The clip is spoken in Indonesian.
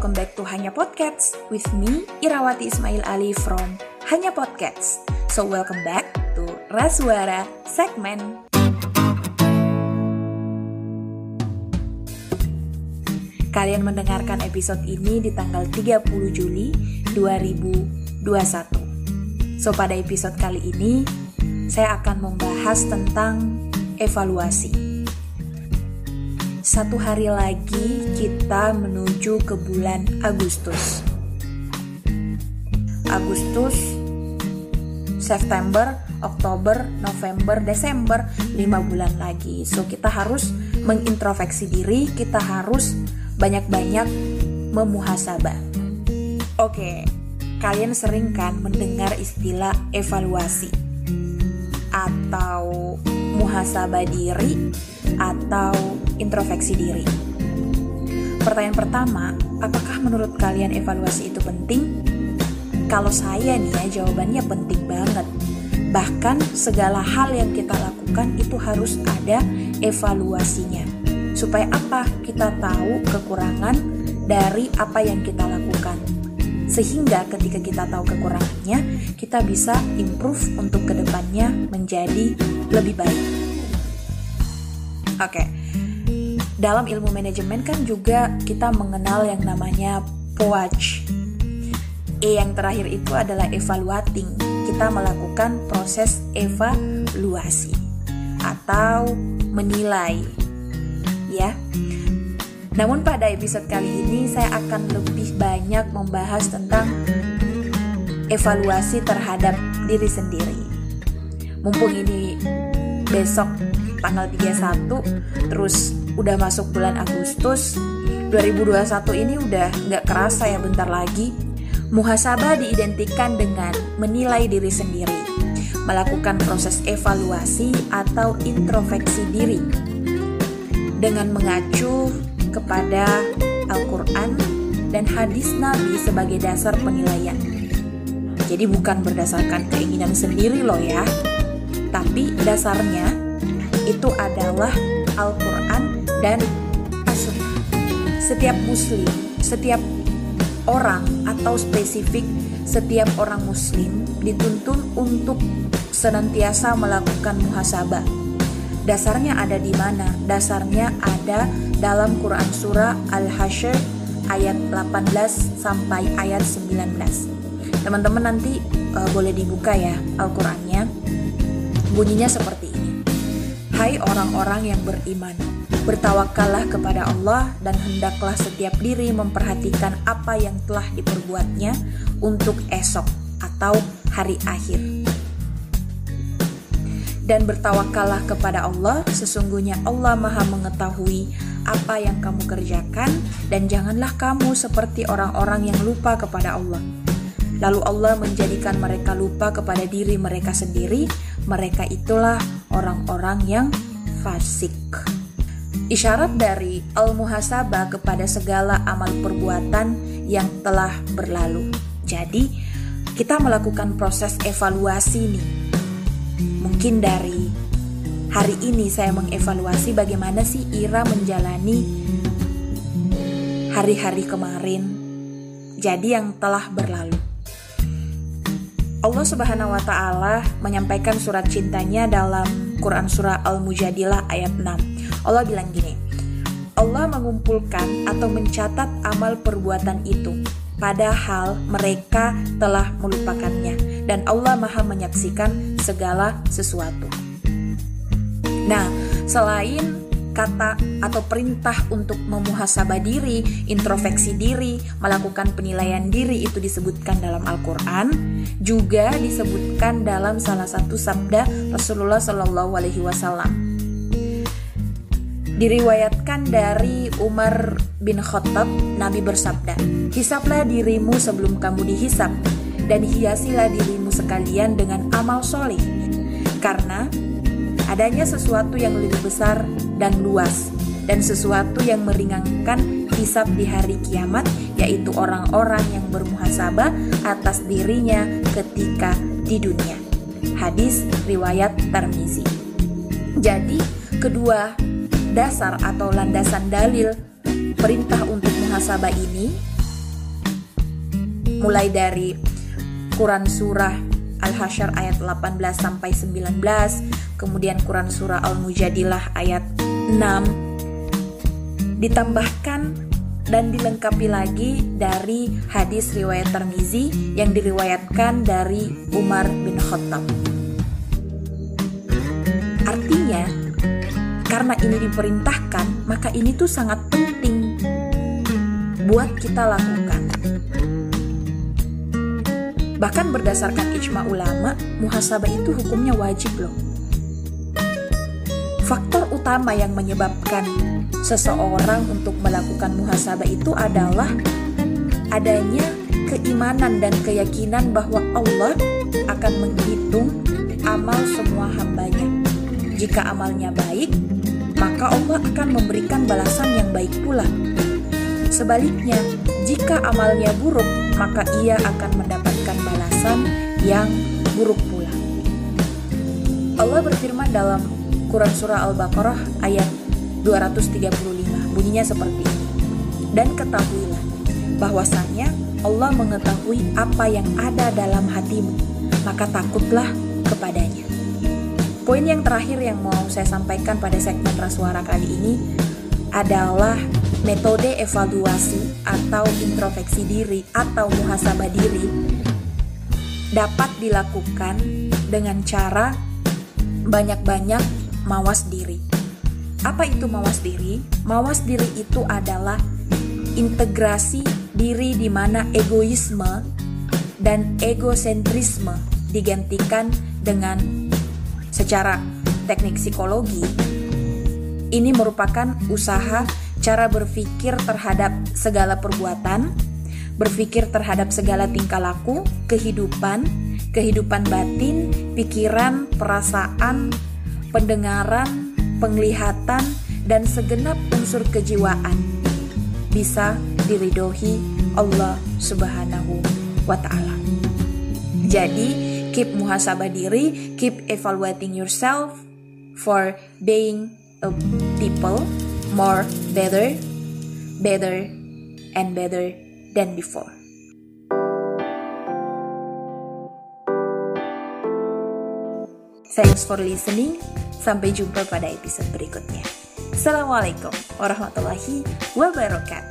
welcome back to Hanya Podcasts with me, Irawati Ismail Ali from Hanya Podcasts. So welcome back to Rasuara segmen. Kalian mendengarkan episode ini di tanggal 30 Juli 2021. So pada episode kali ini, saya akan membahas tentang evaluasi satu hari lagi kita menuju ke bulan Agustus. Agustus, September, Oktober, November, Desember, lima bulan lagi. So kita harus mengintrospeksi diri, kita harus banyak-banyak memuhasabah. Oke, kalian sering kan mendengar istilah evaluasi atau muhasabah diri atau introspeksi diri. Pertanyaan pertama, apakah menurut kalian evaluasi itu penting? Kalau saya nih ya jawabannya penting banget. Bahkan segala hal yang kita lakukan itu harus ada evaluasinya. Supaya apa? Kita tahu kekurangan dari apa yang kita lakukan. Sehingga ketika kita tahu kekurangannya, kita bisa improve untuk ke depannya menjadi lebih baik. Oke, okay. dalam ilmu manajemen kan juga kita mengenal yang namanya POAC. E yang terakhir itu adalah evaluating. Kita melakukan proses evaluasi atau menilai. Ya. Namun pada episode kali ini saya akan lebih banyak membahas tentang evaluasi terhadap diri sendiri. Mumpung ini besok tanggal 31 terus udah masuk bulan Agustus 2021 ini udah nggak kerasa ya bentar lagi muhasabah diidentikan dengan menilai diri sendiri melakukan proses evaluasi atau introspeksi diri dengan mengacu kepada Al-Quran dan hadis Nabi sebagai dasar penilaian. Jadi bukan berdasarkan keinginan sendiri loh ya, tapi dasarnya itu adalah Al-Quran dan As-Sunnah. Setiap muslim, setiap orang atau spesifik setiap orang muslim dituntun untuk senantiasa melakukan muhasabah. Dasarnya ada di mana? Dasarnya ada dalam Quran surah Al-Hasyr ayat 18 sampai ayat 19. Teman-teman nanti uh, boleh dibuka ya Al-Qur'annya. Bunyinya seperti Hai orang-orang yang beriman, bertawakallah kepada Allah dan hendaklah setiap diri memperhatikan apa yang telah diperbuatnya untuk esok atau hari akhir. Dan bertawakallah kepada Allah, sesungguhnya Allah Maha mengetahui apa yang kamu kerjakan dan janganlah kamu seperti orang-orang yang lupa kepada Allah. Lalu Allah menjadikan mereka lupa kepada diri mereka sendiri, mereka itulah orang-orang yang fasik. Isyarat dari al-muhasabah kepada segala amal perbuatan yang telah berlalu. Jadi, kita melakukan proses evaluasi nih. Mungkin dari hari ini saya mengevaluasi bagaimana sih Ira menjalani hari-hari kemarin. Jadi yang telah berlalu. Allah Subhanahu wa taala menyampaikan surat cintanya dalam Quran surah Al-Mujadilah ayat 6. Allah bilang gini, Allah mengumpulkan atau mencatat amal perbuatan itu padahal mereka telah melupakannya dan Allah Maha menyaksikan segala sesuatu. Nah, selain kata atau perintah untuk memuhasabah diri, introspeksi diri, melakukan penilaian diri itu disebutkan dalam Al-Qur'an, juga disebutkan dalam salah satu sabda Rasulullah Shallallahu alaihi wasallam. Diriwayatkan dari Umar bin Khattab, Nabi bersabda, "Hisaplah dirimu sebelum kamu dihisap, dan hiasilah dirimu sekalian dengan amal soleh, karena adanya sesuatu yang lebih besar dan luas, dan sesuatu yang meringankan hisab di hari kiamat, yaitu orang-orang yang bermuhasabah atas dirinya ketika di dunia. Hadis riwayat Tarmizi. Jadi, kedua dasar atau landasan dalil perintah untuk muhasabah ini mulai dari Quran surah Al-Hasyr ayat 18 sampai 19, kemudian Quran surah Al-Mujadilah ayat 6 ditambahkan dan dilengkapi lagi dari hadis riwayat Termizi yang diriwayatkan dari Umar bin Khattab. Artinya, karena ini diperintahkan, maka ini tuh sangat penting buat kita lakukan. Bahkan berdasarkan ijma ulama, muhasabah itu hukumnya wajib loh. Faktor utama yang menyebabkan seseorang untuk melakukan muhasabah itu adalah adanya keimanan dan keyakinan bahwa Allah akan menghitung amal semua hambanya. Jika amalnya baik, maka Allah akan memberikan balasan yang baik pula. Sebaliknya, jika amalnya buruk, maka ia akan mendapatkan yang buruk pula. Allah berfirman dalam Quran Surah Al-Baqarah ayat 235 bunyinya seperti ini. Dan ketahuilah bahwasanya Allah mengetahui apa yang ada dalam hatimu maka takutlah kepadanya. Poin yang terakhir yang mau saya sampaikan pada segmen rasuara kali ini adalah metode evaluasi atau introspeksi diri atau muhasabah diri dapat dilakukan dengan cara banyak-banyak mawas diri. Apa itu mawas diri? Mawas diri itu adalah integrasi diri di mana egoisme dan egosentrisme digantikan dengan secara teknik psikologi. Ini merupakan usaha cara berpikir terhadap segala perbuatan, berpikir terhadap segala tingkah laku, kehidupan, kehidupan batin, pikiran, perasaan, pendengaran, penglihatan, dan segenap unsur kejiwaan bisa diridohi Allah Subhanahu wa Ta'ala. Jadi, keep muhasabah diri, keep evaluating yourself for being a people more better, better, and better than before. Thanks for listening. Sampai jumpa pada episode berikutnya. Assalamualaikum warahmatullahi wabarakatuh.